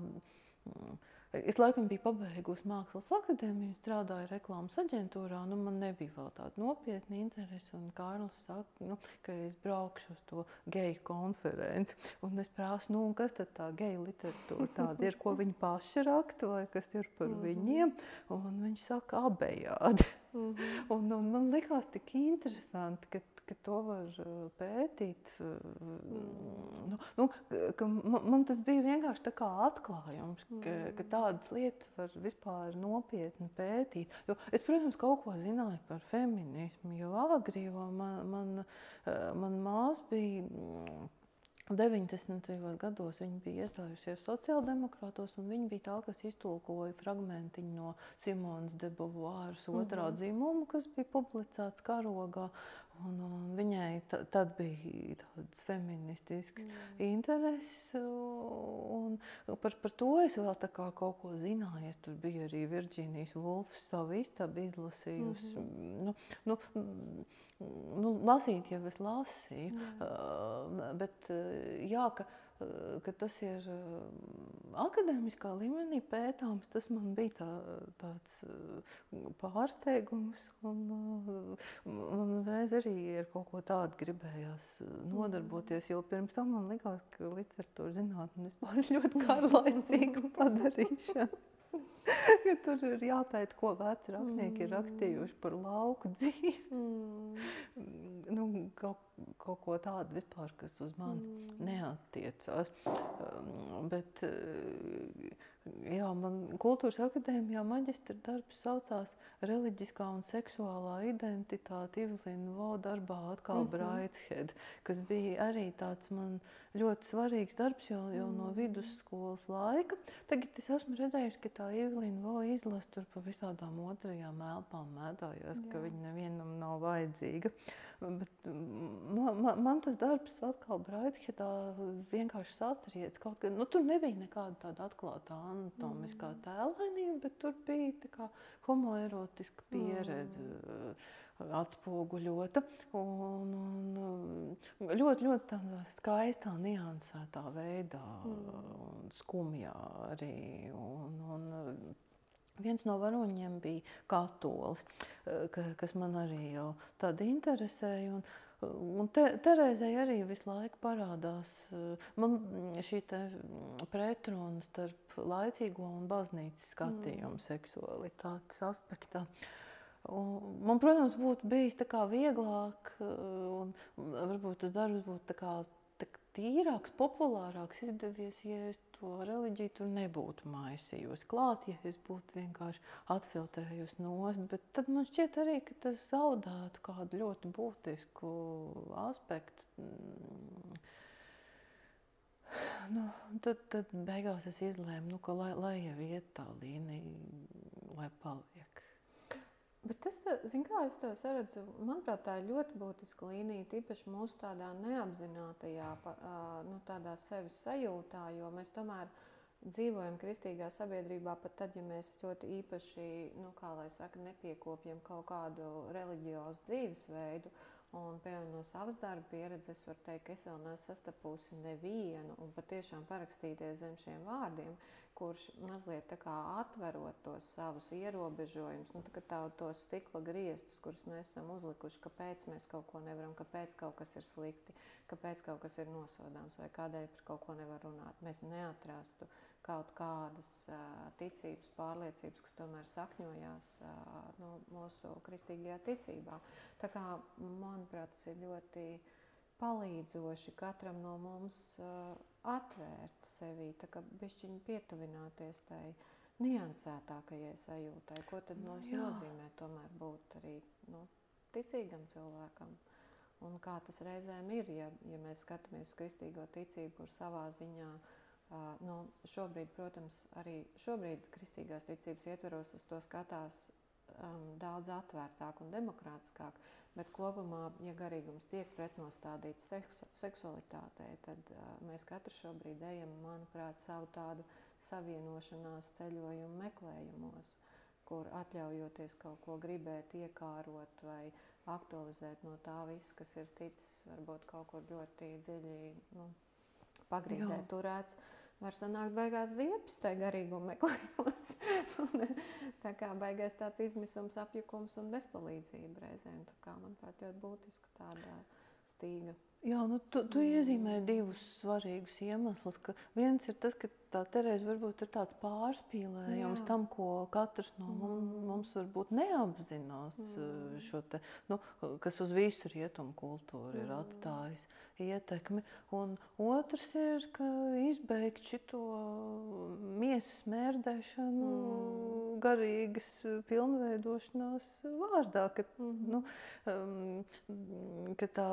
Es laikam biju pabeigusi mākslas akadēmiju, strādāju reklāmas aģentūrā. Nu, man nebija vēl tāda nopietna interese. Un Kārlis saka, nu, ka es braukšu uz to geju konferenci. Un es prasu, nu, kas tad tā geju literatūra tāda ir, ko viņi paši raksta vai kas ir par mhm. viņiem. Un viņš saka abejādi. Mm -hmm. un, un man likās tik interesanti, ka ka to var uh, pētīt. Mm. Nu, nu, ka man, man tas bija vienkārši atklājums, ka, mm. ka tādas lietas var vispār nopietni pētīt. Jo es, protams, kaut ko zināju par feminismu, jo agri, jo man, man, uh, man māsa bija 90. gados viņa bija iestājusies sociāldemokrātos, un viņa bija tā, kas iztulkoja fragmentiņu no Simonas de Beauvoiras otrā mm -hmm. dzimuma, kas bija publicēts karogā. Un, un viņai tad bija tāds feministisks mm. intereses. Un par, par to es vēl kaut ko zināju. Es tur biju arī Virģīnijas Wolfs savu istabu izlasījusi. Mm -hmm. nu, nu, nu, lasīt jau es lasīju. Mm. Uh, bet jā, ka ka tas ir akadēmiskā līmenī pētāms, tas man bija tā, tāds pārsteigums. Un, man uzreiz arī ar kaut ko tādu gribējās nodarboties, jo pirms tam man likās, ka literatūra zinātne vispār ir ļoti garlaicīga padarīšana. ja tur ir jāpēta, ko veci rakstnieki mm. ir rakstījuši par lauku dzīvi. Mm. nu, kaut, kaut ko tādu vispār, kas uz mani mm. neatiecās. Um, bet, jā, man kultūras akadēmijā maģistra darbs saucās reliģiskā un seksuālā identitāte Ivelina Vo darbā atkal mm -hmm. Braitshed, kas bija arī tāds man ļoti svarīgs darbs jau, jau mm no vidusskolas laika. Tagad es esmu redzējusi, ka tā Ivelina Vo izlasa tur pa visādām otrajām elpām mētājās, ka viņa nevienam nav vajadzīga. Bet man, man, man tas darbs atkal Braitshedā vienkārši satriec kaut kā, nu tur nebija nekāda tāda atklāta anatomiskā mm tēlainība, bet tur bija tā kā homoerotiska pieredze mm. atspoguļota. Un, un ļoti, ļoti tādā skaistā, niansētā veidā, mm. un skumjā arī. Un, un, Viens no varoņiem bija katolis, kas man arī jau tāda interesēja. Un, Un te, Terēzai arī visu laiku parādās man šī pretruna starp laicīgo un baznīcas skatījumu mm. seksualitātes aspektā. Un man, protams, būtu bijis vieglāk, un varbūt tas darbs būtu tīrāks, populārāks izdevies, ja es to reliģiju tur nebūtu maisījusi klāt, ja es būtu vienkārši atfiltrējusi nost. Bet tad man šķiet arī, ka tas zaudētu kādu ļoti būtisku aspektu. Nu, tad, tad beigās es izlēmu, nu, ka lai, lai jau iet tā līnija, lai paliek. Bet es zinu, kā es to saredzu. Manuprāt, tā ir ļoti būtiska līnija, tīpaši mūsu tādā neapzinātajā, nu, tādā sevis sajūtā, jo mēs tomēr dzīvojam kristīgā sabiedrībā, pat tad, ja mēs ļoti īpaši, nu, kā lai saka, nepiekopjam kaut kādu reliģiozu dzīvesveidu. Un, piemēram, no savas darba pieredzes var teikt, ka es vēl neesmu sastapusi nevienu un patiešām parakstīties zem šiem vārdiem, kurš mazliet atverot tos savus ierobežojumus, nu, tā, tos stikla griestus, kurus mēs esam uzlikuši, kāpēc mēs kaut ko nevaram, kāpēc kaut kas ir slikti, kāpēc kaut kas ir nosodāms vai kādēļ par kaut ko nevar runāt. Mēs neatrastu kaut kādas uh, ticības, pārliecības, kas tomēr sakņojās uh, nu, mūsu kristīgajā ticībā. Tā kā, manuprāt, tas ir ļoti palīdzoši katram no mums uh, atvērt sevi, bišķiņi pietuvināties tai niansētākajai sajūtai, ko tad mums Jā. nozīmē tomēr būt arī nu, ticīgam cilvēkam. Un kā tas reizēm ir, ja, ja mēs skatāmies uz kristīgo ticību, kur savā ziņā uh, Nu, šobrīd, protams, arī šobrīd kristīgās ticības ietveros uz to skatās um, daudz atvērtāk un demokrātiskāk, bet kopumā, ja garīgums tiek pretnostādīts seksu, seksualitātei, tad uh, mēs katrs šobrīd ejam, manuprāt, savu tādu savienošanās ceļojumu meklējumos, kur atļaujoties kaut ko gribēt, iekārot vai aktualizēt no tā viss, kas ir ticis varbūt kaut kur ļoti dziļi nu, pagrīdē turēts var sanākt beigās ziepes tajā garīguma meklējumos. tā kā beigās tāds izmisums, apjukums un bezpalīdzība reizēm. Tā kā, manuprāt, ļoti būtiska tāda stīga. Jā, nu, tu, tu mm. iezīmēji divus svarīgus iemeslus. Viens ir tas, ka tā Terēza varbūt ir tāds pārspīlējums Jā. tam, ko katrs no mums, mm. mums varbūt neapzinās, mm. te, nu, kas uz visu rietumu kultūru mm. ir atstājis ietekmi. Un otrs ir, ka izbeigt šo miesas mērdēšanu mm. garīgas pilnveidošanās vārdā, ka, mm. nu, um, ka tā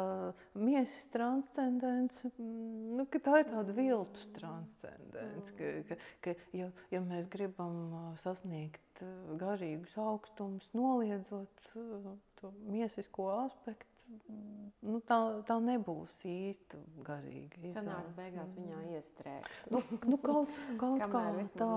miesas transcendence, nu, ka tā ir tāda viltus transcendence, mm. ka, ka, ka ja, ja mēs gribam sasniegt garīgus augstumus, noliedzot to miesisko aspektu, nu, tā, tā nebūs īsti garīga. Sanāks beigās viņā mm. iestrēgt. Nu, nu, kaut, kaut kā tā.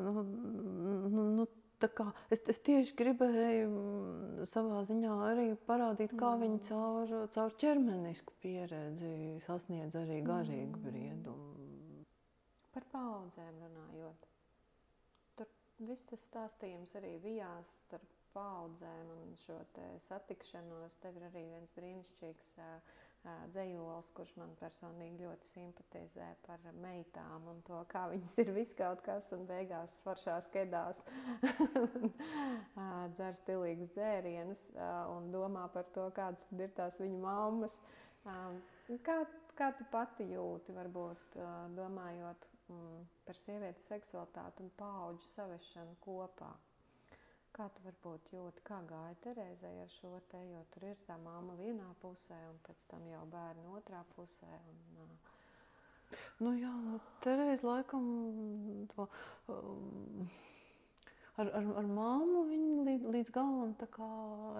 Nu, nu, nu, kā, es, es tieši gribēju mm, savā ziņā arī parādīt, kā mm. viņi caur, caur ķermenisku pieredzi sasniedz arī garīgu mm. briedumu. Par paudzēm runājot. Tur viss tas stāstījums arī vijās starp paudzēm un šo satikšanos. Tev ir arī viens brīnišķīgs dzējols, kurš man personīgi ļoti simpatizē par meitām un to, kā viņas ir viskaut kas un beigās foršās kedās dzer stilīgus dzērienus un domā par to, kādas ir tās viņu mammas. Kā, kā tu pati jūti, varbūt domājot mm, par sievietes seksualitāti un paudžu savešanu kopā? Kā tu varbūt jūti, kā gāja Terēzai ar šo te, jo tur ir tā mamma vienā pusē un pēc tam jau bērni otrā pusē. Un, uh... Nu jā, nu, Terēza laikam to, um, ar, ar, ar māmu viņa līdz, līdz galam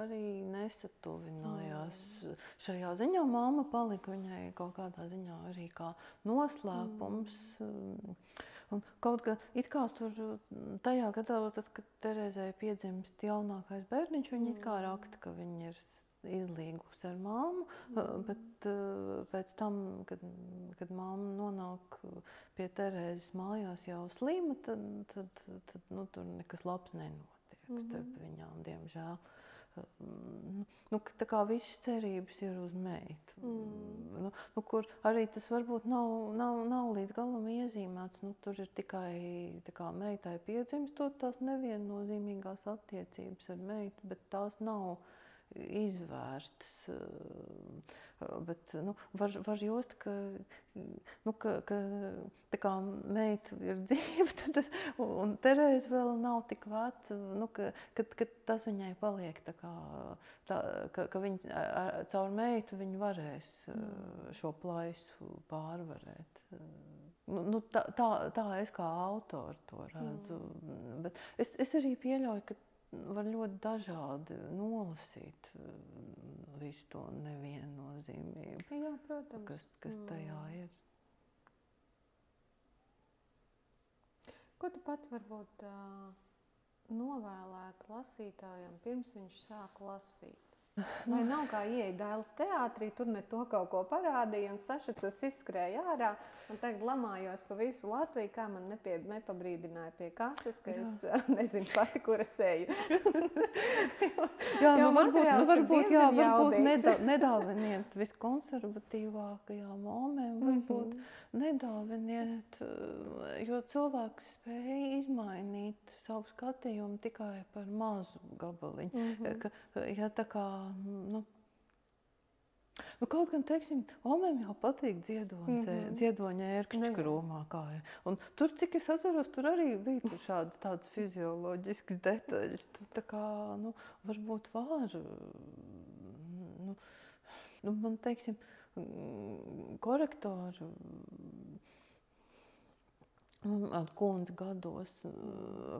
arī nesatuvinājās. Mm. Šajā ziņā māma palika viņai kaut kādā ziņā arī kā noslēpums. Mm. Un kaut kā, kā tur mm, tajā gadā, tad, kad Terēzai piedzimst jaunākais bērniņš, viņa mm. kā raksta, ka viņa ir izlīgusi ar māmu, mm. bet pēc tam, kad, kad māma nonāk pie Terēzes mājās jau slima, tad, tad, tad nu, tur nekas labs nenotiek mm starp viņām, diemžēl. Uh, nu, tā kā visas cerības ir uz meitu. Mm. Nu, nu, kur arī tas varbūt nav, nav, nav līdz galam iezīmēts. Nu, tur ir tikai kā, meitai piedzimstot tās neviennozīmīgās attiecības ar meitu, bet tās nav izvērstas. Bet nu, var, var just, ka, nu, ka, ka kā meita ir dzīva, tad, un Terēza vēl nav tik veca, nu, ka, ka, ka tas viņai paliek tā kā, tā, ka, ka viņa caur meitu viņa varēs mm. šo plaisu pārvarēt. Nu, nu, tā, tā, tā es kā autori to redzu. Mm. Bet es, es arī pieļauju, ka var ļoti dažādi nolasīt mm, visu to neviennozīmību. Jā, protams. Kas, kas mm. tajā ir. Ko tu pat varbūt novēlētu lasītājam, pirms viņš sāk lasīt? Vai nav kā ieiet Dailas teātrī, tur ne to kaut ko parādīja, un Saša tas izskrēja ārā. Un tagad lamājos pa visu Latviju, kā man nepie, nepabrīdināja pie kases, ka jā. es nezinu pati, kur es eju. jā, nu varbūt, nu varbūt, jā, varbūt nedal, nedāviniet viskonservatīvākajām momēm, varbūt mm -hmm. nedāviniet, jo cilvēks spēja izmainīt savu skatījumu tikai par mazu gabaliņu. Mm -hmm. ka, ja tā kā, nu, Nu, kaut gan, teiksim, Omēm jau patīk dziedoņa, mm -hmm. dziedoņa ērkšķa krūmā. Un tur, cik es atceros, tur arī bija tur šādas tādas fizioloģiskas detaļas. Tu tā kā, nu, varbūt var, nu, nu man, teiksim, korektoru kundze gados,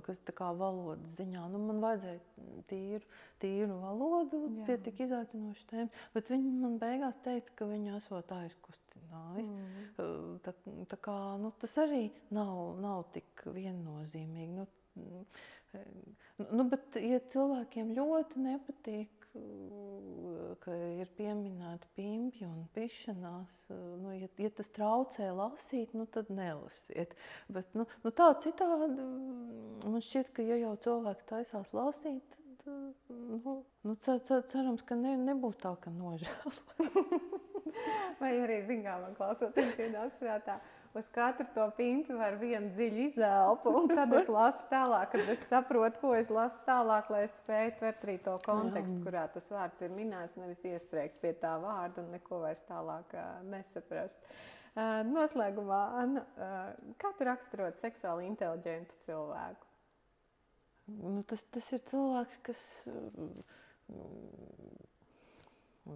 kas tā kā valodas ziņā, nu, man vajadzēja tīru, tīru valodu, Jā. tie tik izaicinoši tēmas, bet viņi man beigās teica, ka viņi esot aizkustinājis. Mm. Tā, tā kā, nu, tas arī nav, nav tik viennozīmīgi. Nu, nu, bet, ja cilvēkiem ļoti nepatīk, ka ir pieminēta pimpja un pišanās. Nu, ja, ja tas traucē lasīt, nu, tad nelasiet. Bet, nu, nu, tā citādi man šķiet, ka ja jau cilvēks taisās lasīt, tad nu, nu, cer, cer, cerams, ka ne, nebūs tā, ka nožēlo. Vai arī, zinām, klausoties, ienāca prātā uz katru to pimpu var vienu dziļu izelpu, un tad es lasu tālāk, kad es saprotu, ko es lasu tālāk, lai es spēju tvert arī to kontekstu, kurā tas vārds ir minēts, nevis iestrēgt pie tā vārda un neko vairs tālāk uh, nesaprast. Uh, noslēgumā, Anna, uh, kā tu raksturot seksuāli inteliģentu cilvēku? Nu, tas, tas ir cilvēks, kas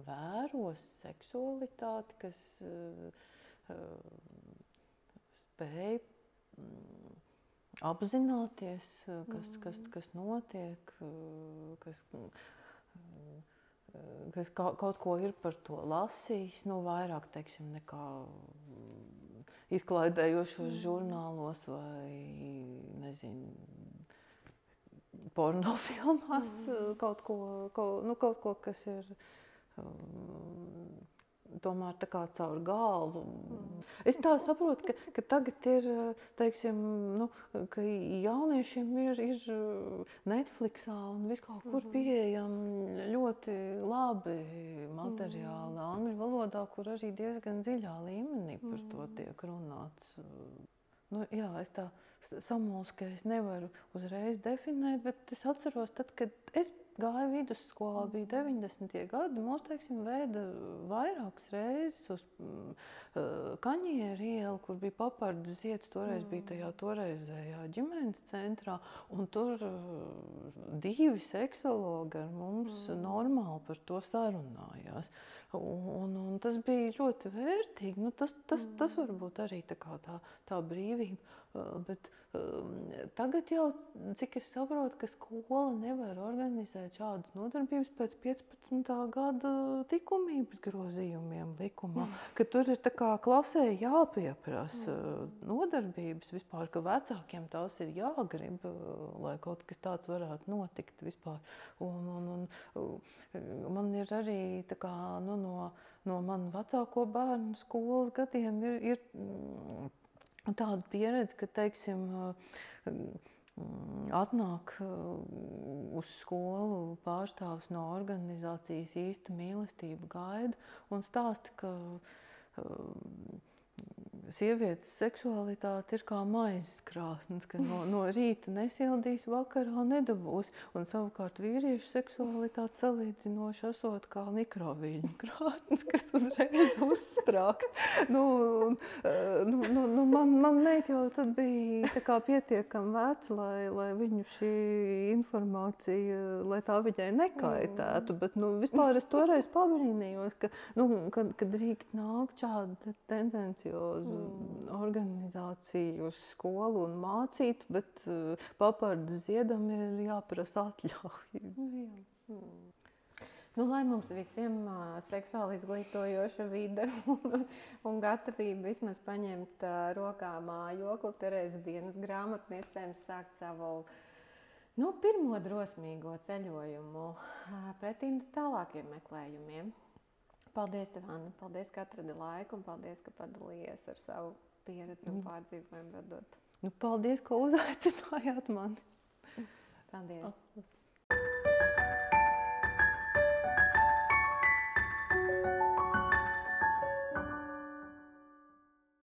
vēro seksualitāti, kas uh, spēj mm, apzināties, eh, kas, mm. kas, kas notiek, eh, kas, eh, kas kaut ko ir par to lasījis, nu, vairāk teiksim, nekā mm, izklaidējošos žurnālos vai nezinu. Pornofilmās mm. kaut, ko, kaut, nu, kaut ko, kas ir um, tomēr tā kā caur galvu. Mm. Es tā saprotu, ka, ka tagad ir, teiksim, nu, ka jauniešiem ir, ir Netflixā un viskaur kur mm -hmm. pieejami ļoti labi materiāli mm. angļu valodā, kur arī diezgan dziļā līmenī par to mm. tiek runāts. Nu, jā, es tā samulsu, ka es nevaru uzreiz definēt, bet es atceros, tad, kad es gāju vidusskolā, bija 90. gadi. Mums, teiksim, veida vairākas reizes uz mm, kaņieru ielu, kur bija papardas vietas. Toreiz mm. bija tajā toreizējā ģimenes centrā. Un tur divi seksologi ar mums mm. normāli par to sarunājās. Un, un, un tas bija ļoti vērtīgi. Nu, tas, tas, mm. tas varbūt arī tā, tā, tā brīvība. Bet tagad jau, cik es saprotu, ka skola nevar organizēt šādas nodarbības pēc 15. gada likumības grozījumiem likumā, ka tur ir tā kā klasē jāpieprasa mm. nodarbības vispār, ka vecākiem tās ir jāgrib, lai kaut kas tāds varētu notikt vispār. Un, un, un man ir arī tā kā, nu, no, no manu vecāko bērnu skolas gadiem ir, ir tāda pieredze, ka, teiksim, atnāk uz skolu pārstāvs no organizācijas īsta mīlestība gaida un stāsta, ka sievietes seksualitāte ir kā maizes krāsnes, ka no, no rīta nesildīs, vakarā nedabūs. Un savukārt vīriešu seksualitāte salīdzinoši esot kā mikroviļņu krāsnes, kas uzreiz uzsprāgst. Nu, nu, nu, nu, man, man meit jau tad bija tā kā pietiekami veca, lai, lai viņu šī informācija, lai tā viņai nekaitētu. Bet nu, vispār es toreiz pabrīnījos, ka, nu, kad, kad drīkst nākt šāda tendencioza mm. Organizāciju uz skolu un mācīt, bet uh, papardu ziedam ir jāprasa atļauja. Nu, jā. mm. Nu, lai mums visiem uh, seksuāli izglītojoša vide un, un gatavība vismaz paņemt uh, rokā mājokli, Terēzes dienas grāmatu un iespējams sākt savu nu, pirmo drosmīgo ceļojumu uh, pretī tālākiem meklējumiem. Paldies, tev, Anna. Paldies, ka atradi laiku un paldies, ka padalījies ar savu pieredzi un mm. pārdzīvojumu radot. Nu, paldies, ka uzaicinājāt mani. Paldies. Oh,